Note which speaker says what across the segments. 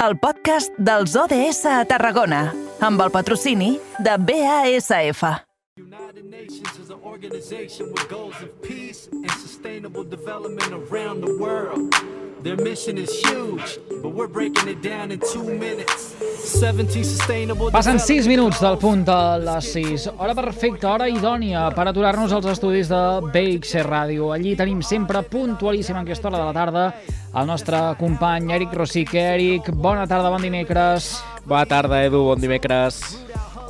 Speaker 1: el podcast dels ODS a Tarragona, amb el patrocini de BASF.
Speaker 2: United Nations is an organization with goals of peace and sustainable development around the world. Their mission is huge, but we're breaking it down in two minutes. 17 sustainable
Speaker 3: Passen 6
Speaker 2: development
Speaker 3: minuts del punt de les 6. Hora perfecta, hora idònia per aturar-nos als estudis de BXC Ràdio. Allí tenim sempre puntualíssim en aquesta hora de la tarda el nostre company Eric Rosique. Eric, bona tarda, bon dimecres.
Speaker 4: Bona tarda, Edu, bon dimecres.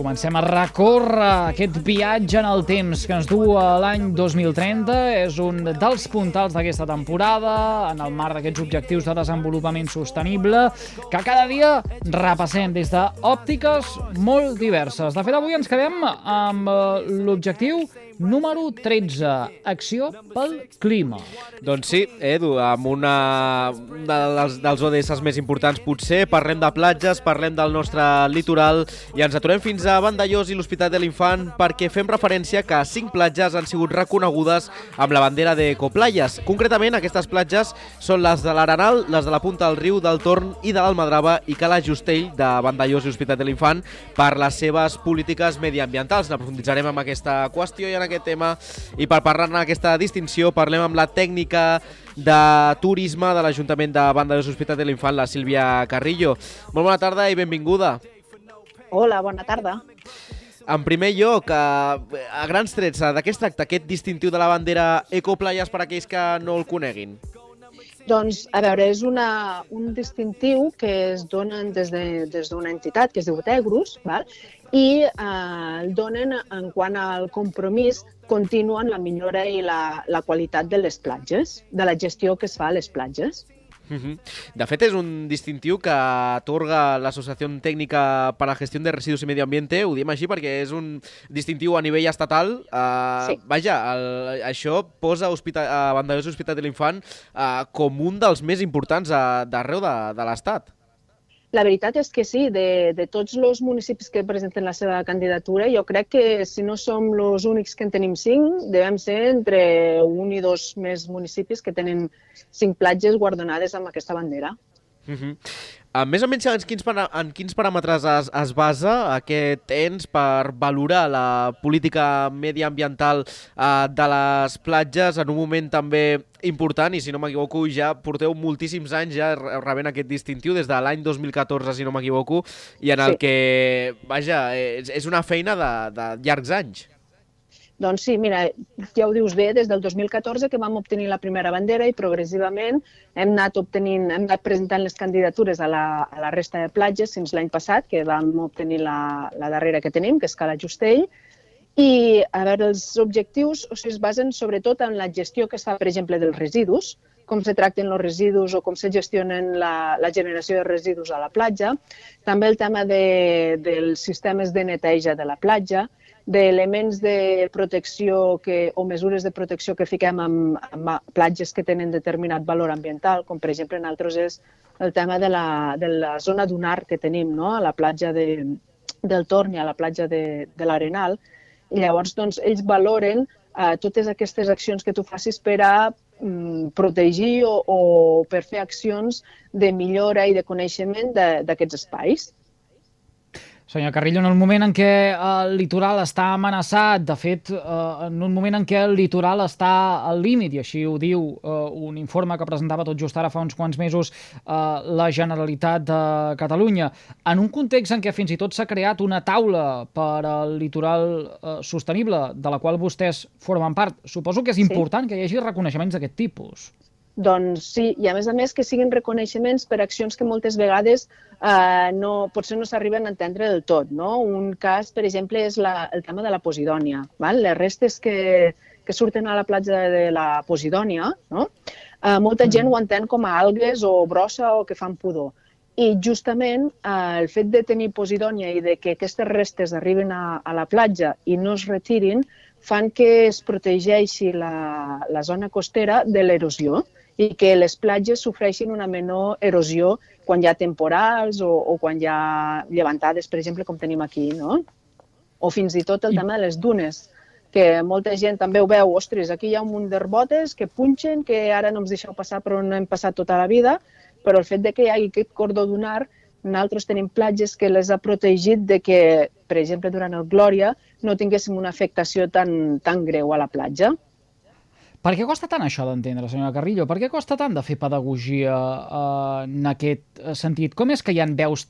Speaker 3: Comencem a recórrer aquest viatge en el temps que ens du a l'any 2030. És un dels puntals d'aquesta temporada, en el marc d'aquests objectius de desenvolupament sostenible, que cada dia repassem des d'òptiques molt diverses. De fet, avui ens quedem amb eh, l'objectiu número 13, acció pel clima.
Speaker 4: Doncs sí, Edu, amb una un dels, dels ODS més importants potser, parlem de platges, parlem del nostre litoral i ens aturem fins a Vandellós i l'Hospital de l'Infant perquè fem referència que cinc platges han sigut reconegudes amb la bandera d'Ecoplayes. Concretament, aquestes platges són les de l'Arenal, les de la Punta del Riu, del Torn i de l'Almadrava i Cala Justell de Vandellós i l'Hospital de l'Infant per les seves polítiques mediambientals. Aprofunditzarem en aquesta qüestió i en aquest tema i per parlar-ne d'aquesta distinció parlem amb la tècnica de turisme de l'Ajuntament de Vandellós i l'Hospital de l'Infant, la Sílvia Carrillo. Molt bona tarda i benvinguda.
Speaker 5: Hola, bona tarda.
Speaker 4: En primer lloc, a, a grans trets, de què es tracta aquest distintiu de la bandera Ecoplayas per a aquells que no el coneguin?
Speaker 5: Doncs, a veure, és una, un distintiu que es donen des d'una de, des entitat que es diu Tegrus, val? I eh, donen en quant al compromís continu en la millora i la, la qualitat de les platges, de la gestió que es fa a les platges.
Speaker 4: Mhm. De fet, és un distintiu que atorga l'Associació Tècnica per a la Gestió de Residus i Medi Ambiente, ho diem així perquè és un distintiu a nivell estatal. Uh,
Speaker 5: Sí.
Speaker 4: Vaja, el, això posa hospital, a Vandellós i Hospital de l'Infant uh, com un dels més importants uh, d'arreu de, de l'Estat.
Speaker 5: La veritat és que sí, de, de tots els municipis que presenten la seva candidatura, jo crec que si no som els únics que en tenim cinc, devem ser entre un i dos més municipis que tenen cinc platges guardonades amb aquesta bandera.
Speaker 4: Uh -huh. Uh, més o menys en quins, para en quins paràmetres es, es basa aquest ens per valorar la política mediambiental uh, de les platges en un moment també important i si no m'equivoco ja porteu moltíssims anys ja re- rebent aquest distintiu des de l'any 2014 si no m'equivoco i en el
Speaker 5: Sí.
Speaker 4: que, vaja, és, és una feina de, de llargs anys.
Speaker 5: Doncs sí, mira, ja ho dius bé, des del 2014 que vam obtenir la primera bandera i progressivament hem anat obtenint, hem anat presentant les candidatures a la, a la resta de platges fins l'any passat, que vam obtenir la, la darrera que tenim, que és Cala Justell, i a veure, els objectius o sigui, es basen sobretot en la gestió que es fa, per exemple, dels residus, com se tracten els residus o com se gestionen la, la generació de residus a la platja, també el tema de, dels sistemes de neteja de la platja, d'elements de protecció que, o mesures de protecció que fiquem en, en platges que tenen determinat valor ambiental, com per exemple en altres és el tema de la, de la zona dunar que tenim no? a la platja de, del Torn i a la platja de, de l'Arenal. I llavors doncs, ells valoren eh, totes aquestes accions que tu facis per a mm, protegir o, o per fer accions de millora i de coneixement d'aquests espais.
Speaker 3: Senyor Carrillo, en el moment en què el litoral està amenaçat, de fet, eh, en un moment en què el litoral està al límit, i així ho diu eh, un informe que presentava tot just ara fa uns quants mesos eh, la Generalitat de Catalunya, en un context en què fins i tot s'ha creat una taula per al litoral sostenible, de la qual vostès formen part, suposo que és
Speaker 5: Sí.
Speaker 3: important que hi hagi reconeixements d'aquest tipus.
Speaker 5: Doncs sí, i a més a més que siguin reconeixements per accions que moltes vegades eh, no, potser no s'arriben a entendre del tot. No? Un cas, per exemple, és la, el tema de la posidònia. Val? Les restes que, que surten a la platja de la posidònia, no? eh, molta gent ho entén com a algues o brossa o que fan pudor. I justament eh, el fet de tenir posidònia i de que aquestes restes arriben a, a la platja i no es retirin fan que es protegeixi la, la zona costera de l'erosió i que les platges sofreixin una menor erosió quan hi ha temporals o, o quan hi ha llevantades, per exemple, com tenim aquí, no? O fins i tot el tema de les dunes, que molta gent també ho veu, ostres, aquí hi ha un munt d'herbotes que punxen, que ara no ens deixeu passar però no hem passat tota la vida, però el fet de que hi hagi aquest cordó dunar Nosaltres tenim platges que les ha protegit de que, per exemple, durant el Glòria, no tinguéssim una afectació tan, tan greu a la platja.
Speaker 3: Per què costa tant això d'entendre, senyora Carrillo? Per què costa tant de fer pedagogia eh, en aquest sentit? Com és que hi ha veus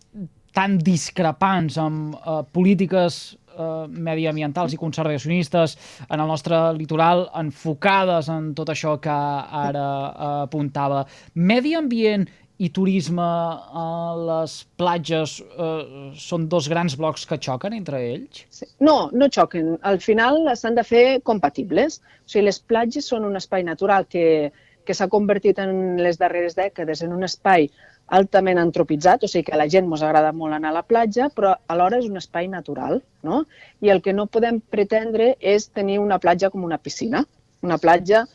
Speaker 3: tan discrepants amb eh, polítiques eh, mediambientals i conservacionistes en el nostre litoral enfocades en tot això que ara eh, apuntava. Medi ambient i turisme a les platges eh, són dos grans blocs que xoquen entre ells?
Speaker 5: Sí. No, no xoquen. Al final s'han de fer compatibles. O sigui, les platges són un espai natural que, que s'ha convertit en les darreres dècades en un espai altament antropitzat, o sigui que a la gent ens agrada molt anar a la platja, però alhora és un espai natural, no? I el que no podem pretendre és tenir una platja com una piscina, una platja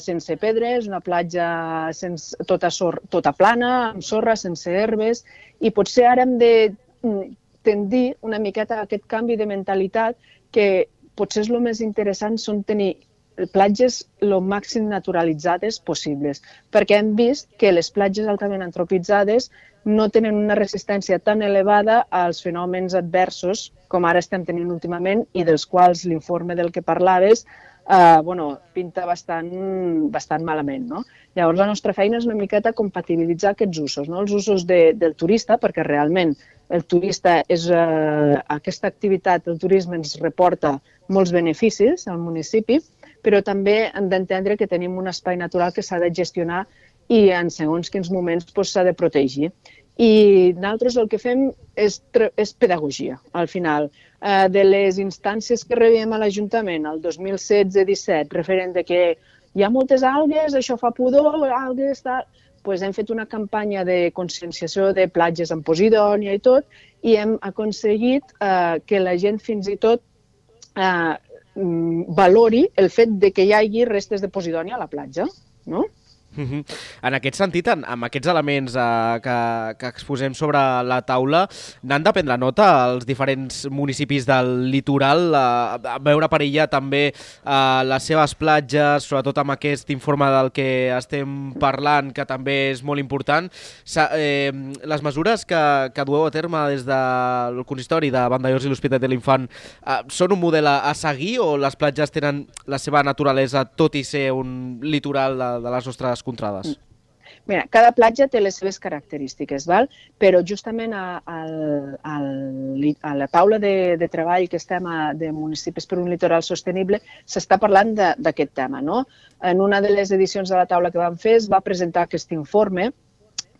Speaker 5: sense pedres, una platja sense, tota, sor, tota plana, amb sorra, sense herbes, i potser ara hem de mm, tendir una miqueta a aquest canvi de mentalitat que potser és el més interessant són tenir platges el màxim naturalitzades possibles, perquè hem vist que les platges altament antropitzades no tenen una resistència tan elevada als fenòmens adversos com ara estem tenint últimament i dels quals l'informe del que parlaves eh, bueno, pinta bastant, bastant malament. No? Llavors, la nostra feina és una miqueta compatibilitzar aquests usos, no? els usos de, del turista, perquè realment el turista és, eh, aquesta activitat, el turisme ens reporta molts beneficis al municipi, però també hem d'entendre que tenim un espai natural que s'ha de gestionar i en segons quins moments s'ha doncs, de protegir. I nosaltres el que fem és, és pedagogia, al final. Eh, de les instàncies que rebem a l'Ajuntament el 2016-17, referent de que hi ha moltes algues, això fa pudor, algues, tal... Pues hem fet una campanya de conscienciació de platges amb posidònia i tot, i hem aconseguit eh, que la gent fins i tot eh, valori el fet de que hi hagi restes de posidònia a la platja. No?
Speaker 4: Uh -huh. En aquest sentit, en, amb aquests elements eh, que, que exposem sobre la taula, n'han de prendre nota els diferents municipis del litoral, eh, veure per ella també eh, les seves platges, sobretot amb aquest informe del que estem parlant, que també és molt important. Sa, eh, les mesures que, que dueu a terme des del consistori de Vandellós i l'Hospital de l'Infant eh, són un model a, a seguir o les platges tenen la seva naturalesa tot i ser un litoral de, de les nostres les contrades?
Speaker 5: Mira, cada platja té les seves característiques, val? però justament a, a, a, a la taula de, de treball que estem a, de municipis per un litoral sostenible s'està parlant d'aquest tema. No? En una de les edicions de la taula que vam fer es va presentar aquest informe,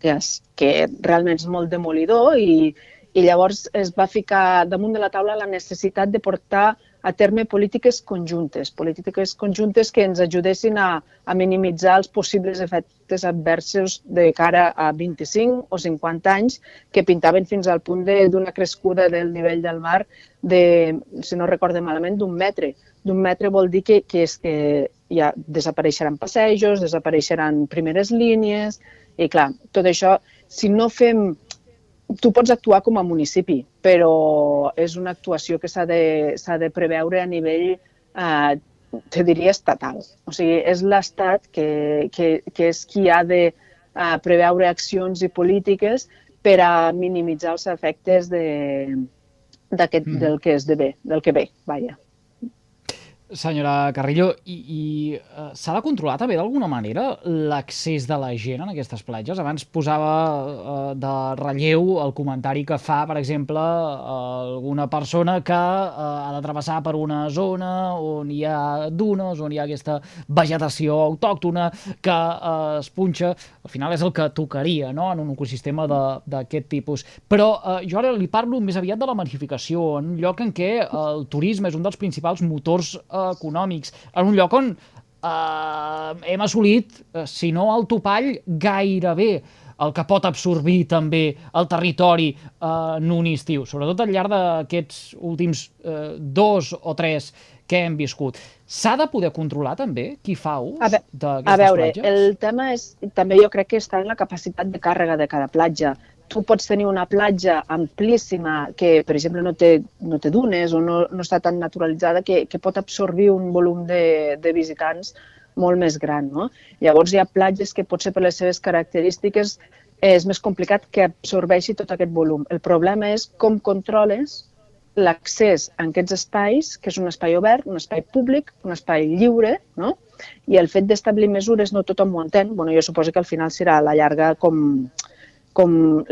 Speaker 5: que, és, que realment és molt demolidor i, i llavors es va ficar damunt de la taula la necessitat de portar a terme polítiques conjuntes, polítiques conjuntes que ens ajudessin a, a minimitzar els possibles efectes adversos de cara a 25 o 50 anys que pintaven fins al punt d'una crescuda del nivell del mar de, si no recorde malament, d'un metre. D'un metre vol dir que, que, és que ja desapareixeran passejos, desapareixeran primeres línies, i clar, tot això, si no fem tu pots actuar com a municipi, però és una actuació que s'ha de, de preveure a nivell, eh, te diria, estatal. O sigui, és l'Estat que, que, que és qui ha de eh, preveure accions i polítiques per a minimitzar els efectes de, mm. del que esdevé, del que ve, vaja
Speaker 3: senyora Carrillo, i, i uh, s'ha de controlar també d'alguna manera l'accés de la gent en aquestes platges? Abans posava uh, de relleu el comentari que fa, per exemple, uh, alguna persona que uh, ha de travessar per una zona on hi ha dunes, on hi ha aquesta vegetació autòctona que uh, es punxa. Al final és el que tocaria no? en un ecosistema d'aquest tipus. Però uh, jo ara li parlo més aviat de la magnificació, en un lloc en què el turisme és un dels principals motors uh, econòmics, en un lloc on eh, hem assolit, eh, si no el topall, gairebé el que pot absorbir també el territori eh, en un estiu, sobretot al llarg d'aquests últims eh, dos o tres que hem viscut. S'ha de poder controlar també qui fa ús d'aquestes
Speaker 5: platges? A veure,
Speaker 3: platges?
Speaker 5: el tema és, també jo crec que està en la capacitat de càrrega de cada platja tu pots tenir una platja amplíssima que, per exemple, no té, no té dunes o no, no està tan naturalitzada que, que pot absorbir un volum de, de visitants molt més gran. No? Llavors hi ha platges que potser per les seves característiques és més complicat que absorbeixi tot aquest volum. El problema és com controles l'accés a aquests espais, que és un espai obert, un espai públic, un espai lliure, no? i el fet d'establir mesures no tothom ho entén. Bueno, jo suposo que al final serà a la llarga com, com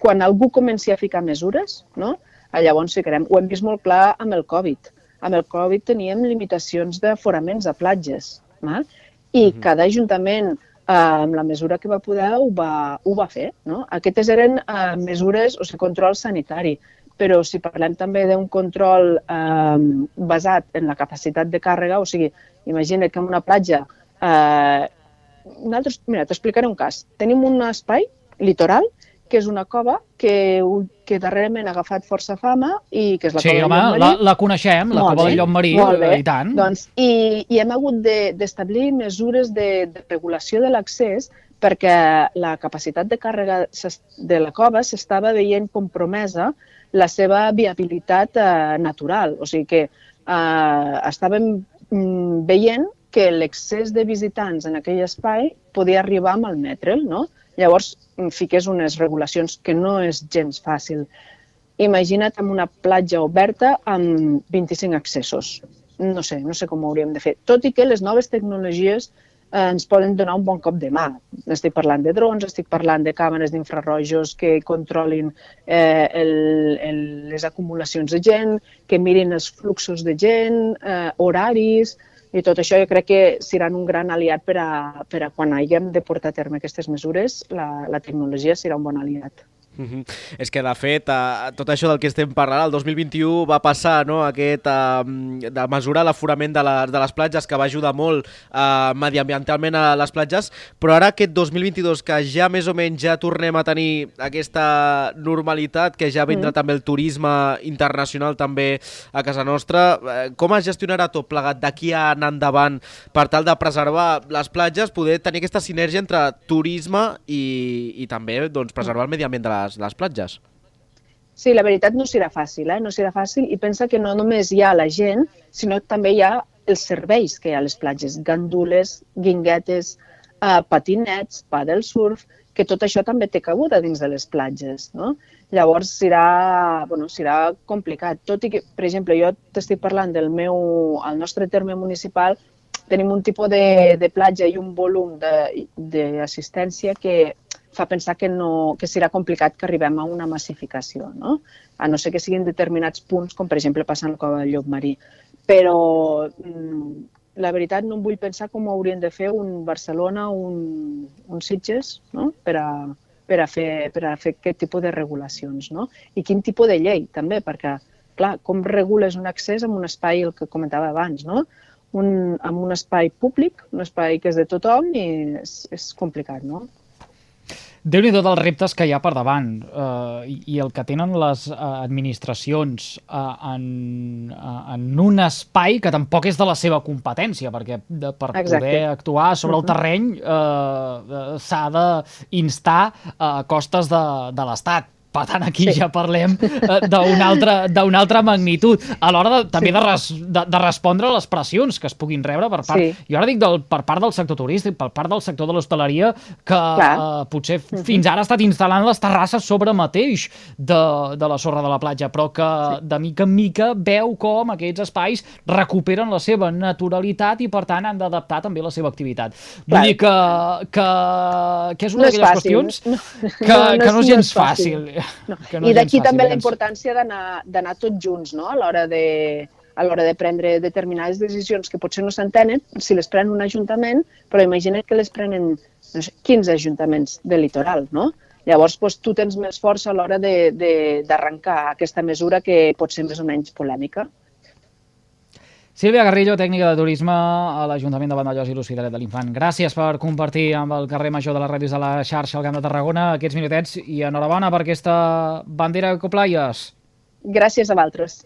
Speaker 5: quan algú comenci a ficar mesures, no? llavors ficarem. Ho hem vist molt clar amb el Covid. Amb el Covid teníem limitacions d'aforaments a platges. Val? I mm -hmm. cada ajuntament amb la mesura que va poder ho va, ho va fer. No? Aquestes eren uh, mesures, o sigui, control sanitari però si parlem també d'un control eh, basat en la capacitat de càrrega, o sigui, imagina't que en una platja... Eh, nosaltres, mira, t'explicaré un cas. Tenim un espai litoral que és una cova que, que darrerament ha agafat força fama i que és la
Speaker 3: sí,
Speaker 5: cova
Speaker 3: home,
Speaker 5: del Llop
Speaker 3: la,
Speaker 5: Marí.
Speaker 3: la coneixem, la
Speaker 5: Molt
Speaker 3: cova
Speaker 5: bé,
Speaker 3: del Llop Marí,
Speaker 5: molt bé.
Speaker 3: i tant.
Speaker 5: Doncs, i, I hem hagut de- d'establir de, mesures de, de regulació de l'accés perquè la capacitat de càrrega de la cova s'estava veient compromesa la seva viabilitat eh, natural. O sigui que eh, estàvem mm, veient que l'excés de visitants en aquell espai podia arribar amb el metre'l, no? Llavors, mm, fiqués unes regulacions que no és gens fàcil. Imagina't amb una platja oberta amb 25 accessos. No sé, no sé com ho hauríem de fer. Tot i que les noves tecnologies eh, ens poden donar un bon cop de mà. Estic parlant de drons, estic parlant de càmeres d'infrarrojos que controlin eh, el, el, les acumulacions de gent, que mirin els fluxos de gent, eh, horaris, i tot això jo crec que seran un gran aliat per a, per a quan haguem de portar a terme aquestes mesures, la, la tecnologia serà un bon aliat.
Speaker 4: Mhm. És que, de fet, eh, tot això del que estem parlant, el 2021 va passar no, aquest, eh, de mesurar l'aforament de, les, de les platges, que va ajudar molt eh, mediambientalment a les platges, però ara aquest 2022, que ja més o menys ja tornem a tenir aquesta normalitat, que ja vindrà
Speaker 5: Mm.
Speaker 4: també el turisme internacional també a casa nostra, eh, com es gestionarà tot plegat d'aquí a anar endavant per tal de preservar les platges, poder tenir aquesta sinergia entre turisme i, i també doncs, preservar el medi ambient de les, de les platges?
Speaker 5: Sí, la veritat no serà fàcil, eh? no serà fàcil i pensa que no només hi ha la gent, sinó també hi ha els serveis que hi ha a les platges, gandules, guinguetes, eh, patinets, paddle surf, que tot això també té cabuda dins de les platges. No? Llavors serà, bueno, serà complicat. Tot i que, per exemple, jo t'estic parlant del meu, al nostre terme municipal, tenim un tipus de, de platja i un volum d'assistència que fa pensar que, no, que serà complicat que arribem a una massificació, no? a no ser que siguin determinats punts, com per exemple passa en el Cova del Llop Marí. Però mm, la veritat no em vull pensar com haurien de fer un Barcelona, un, un Sitges, no? per, a, per, a fer, per a fer aquest tipus de regulacions. No? I quin tipus de llei, també, perquè, clar, com regules un accés en un espai, el que comentava abans, no? un, en un espai públic, un espai que és de tothom i és, és complicat, no?
Speaker 3: Déu nhi dels reptes que hi ha per davant eh, i, i el que tenen les eh, administracions eh, en, eh, en un espai que tampoc és de la seva competència, perquè de, per
Speaker 5: Exacte.
Speaker 3: poder actuar sobre el terreny eh, eh, s'ha d'instar a costes de, de l'Estat. Per tant, aquí sí.
Speaker 5: Sí.
Speaker 3: ja parlem eh, d'una altra, altra magnitud. A l'hora de, també de, res, de, de respondre a les pressions que es puguin rebre per part,
Speaker 5: Sí.
Speaker 3: jo ara dic del, per part del sector turístic, per part del sector de l'hostaleria, que
Speaker 5: Clar.
Speaker 3: eh, potser fins ara ha estat instal·lant les terrasses sobre mateix de, de la sorra de la platja, però que de mica en mica veu com aquests espais recuperen la seva naturalitat i per tant han d'adaptar també la seva activitat. Vull
Speaker 5: Clar.
Speaker 3: dir que, que, que és una
Speaker 5: No
Speaker 3: d'aquelles qüestions que,
Speaker 5: no- no
Speaker 3: que no és gens
Speaker 5: és fàcil.
Speaker 3: fàcil.
Speaker 5: No.
Speaker 3: Que no
Speaker 5: I d'aquí també la importància d'anar tots junts no? a l'hora de a l'hora de prendre determinades decisions que potser no s'entenen si les pren un ajuntament, però imagina't que les prenen no sé, 15 ajuntaments del litoral, no? Llavors, doncs, tu tens més força a l'hora de- de- d'arrencar aquesta mesura que pot ser més o menys polèmica.
Speaker 3: Sílvia Garrillo, tècnica de turisme a l'Ajuntament de Vandellós i l'Hospitalet de l'Infant. Gràcies per compartir amb el carrer Major de les ràdios de la xarxa al Camp de Tarragona aquests minutets i enhorabona per aquesta bandera Ecoplaies.
Speaker 5: Gràcies a vosaltres.